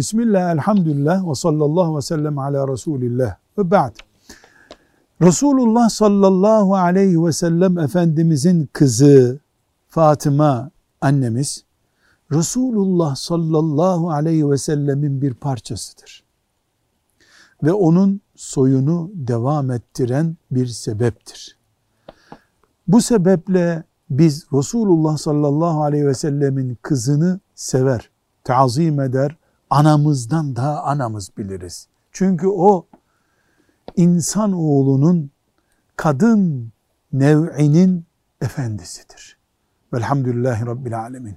Bismillah, elhamdülillah ve sallallahu ve sellem ala Resulillah ve ba'd. Resulullah sallallahu aleyhi ve sellem Efendimizin kızı Fatıma annemiz Resulullah sallallahu aleyhi ve sellemin bir parçasıdır. Ve onun soyunu devam ettiren bir sebeptir. Bu sebeple biz Resulullah sallallahu aleyhi ve sellemin kızını sever, tazim eder, anamızdan daha anamız biliriz. Çünkü o insan oğlunun kadın nev'inin efendisidir. Velhamdülillahi Rabbil Alemin.